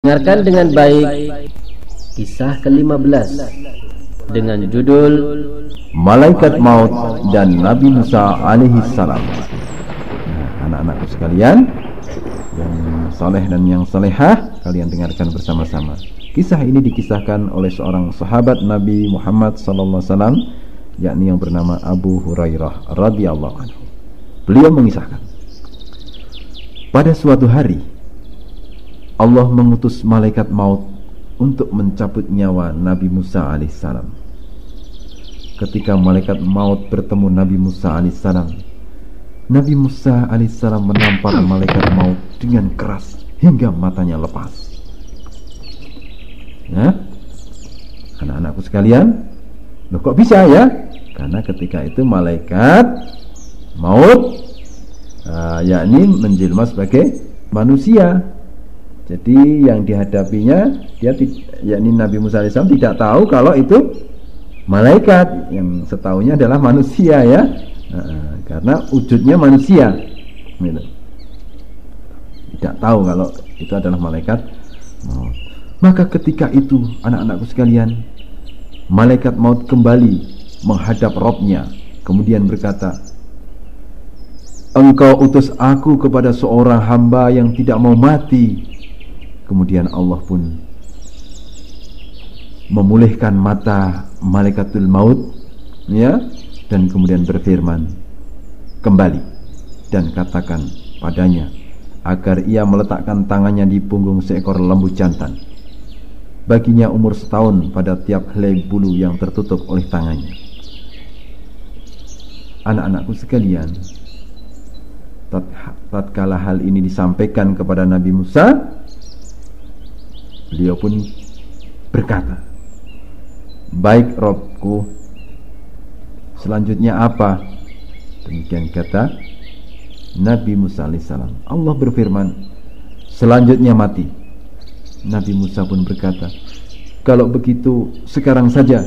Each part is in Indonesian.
Dengarkan dengan baik kisah ke-15 dengan judul Malaikat Maut dan Nabi Musa alaihi salam. Nah, anak-anakku sekalian yang saleh dan yang salehah, kalian dengarkan bersama-sama. Kisah ini dikisahkan oleh seorang sahabat Nabi Muhammad sallallahu alaihi wasallam yakni yang bernama Abu Hurairah radhiyallahu anhu. Beliau mengisahkan pada suatu hari Allah mengutus malaikat maut untuk mencabut nyawa Nabi Musa alaihissalam. Ketika malaikat maut bertemu Nabi Musa alaihissalam, Nabi Musa alaihissalam menampar malaikat maut dengan keras hingga matanya lepas. Ya, anak-anakku sekalian, loh kok bisa ya? Karena ketika itu malaikat maut, uh, yakni menjelma sebagai manusia jadi yang dihadapinya dia yakni Nabi Musa AS tidak tahu kalau itu malaikat yang setahunya adalah manusia ya. Nah, karena wujudnya manusia. Gitu. Tidak tahu kalau itu adalah malaikat maut. Maka ketika itu anak-anakku sekalian, malaikat maut kembali menghadap Robnya, kemudian berkata, Engkau utus aku kepada seorang hamba yang tidak mau mati Kemudian Allah pun memulihkan mata malaikatul maut ya dan kemudian berfirman kembali dan katakan padanya agar ia meletakkan tangannya di punggung seekor lembu jantan. Baginya umur setahun pada tiap helai bulu yang tertutup oleh tangannya. Anak-anakku sekalian tatkala hal ini disampaikan kepada Nabi Musa Beliau pun berkata, Baik Robku, selanjutnya apa? Demikian kata Nabi Musa alaihissalam. Allah berfirman, selanjutnya mati. Nabi Musa pun berkata, kalau begitu sekarang saja.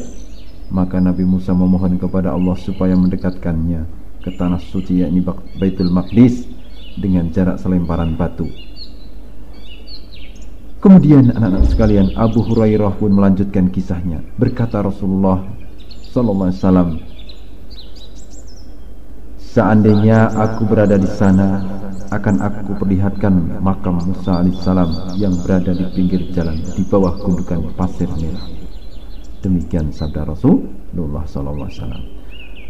Maka Nabi Musa memohon kepada Allah supaya mendekatkannya ke tanah suci yakni Baitul Maqdis dengan jarak selemparan batu. Kemudian anak-anak sekalian Abu Hurairah pun melanjutkan kisahnya. Berkata Rasulullah Sallallahu Alaihi Wasallam Seandainya aku berada di sana Akan aku perlihatkan makam Musa alaihissalam Yang berada di pinggir jalan Di bawah gundukan pasir merah. Demikian sabda Rasulullah Sallallahu Alaihi Wasallam.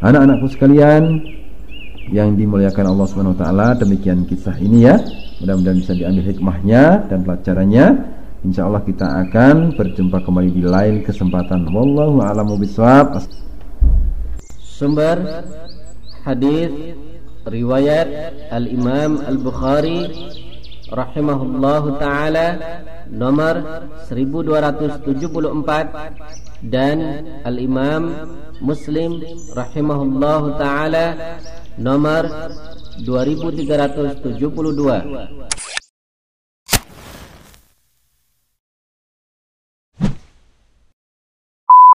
Anak-anakku sekalian Yang dimuliakan Allah Subhanahu Taala Demikian kisah ini ya Mudah-mudahan bisa diambil hikmahnya dan pelajarannya. Insya Allah kita akan berjumpa kembali di lain kesempatan. Wallahu a'lamu bishawab. Sumber hadis riwayat Al Imam Al Bukhari rahimahullahu taala nomor 1274 dan Al Imam Muslim rahimahullahu taala nomor 2372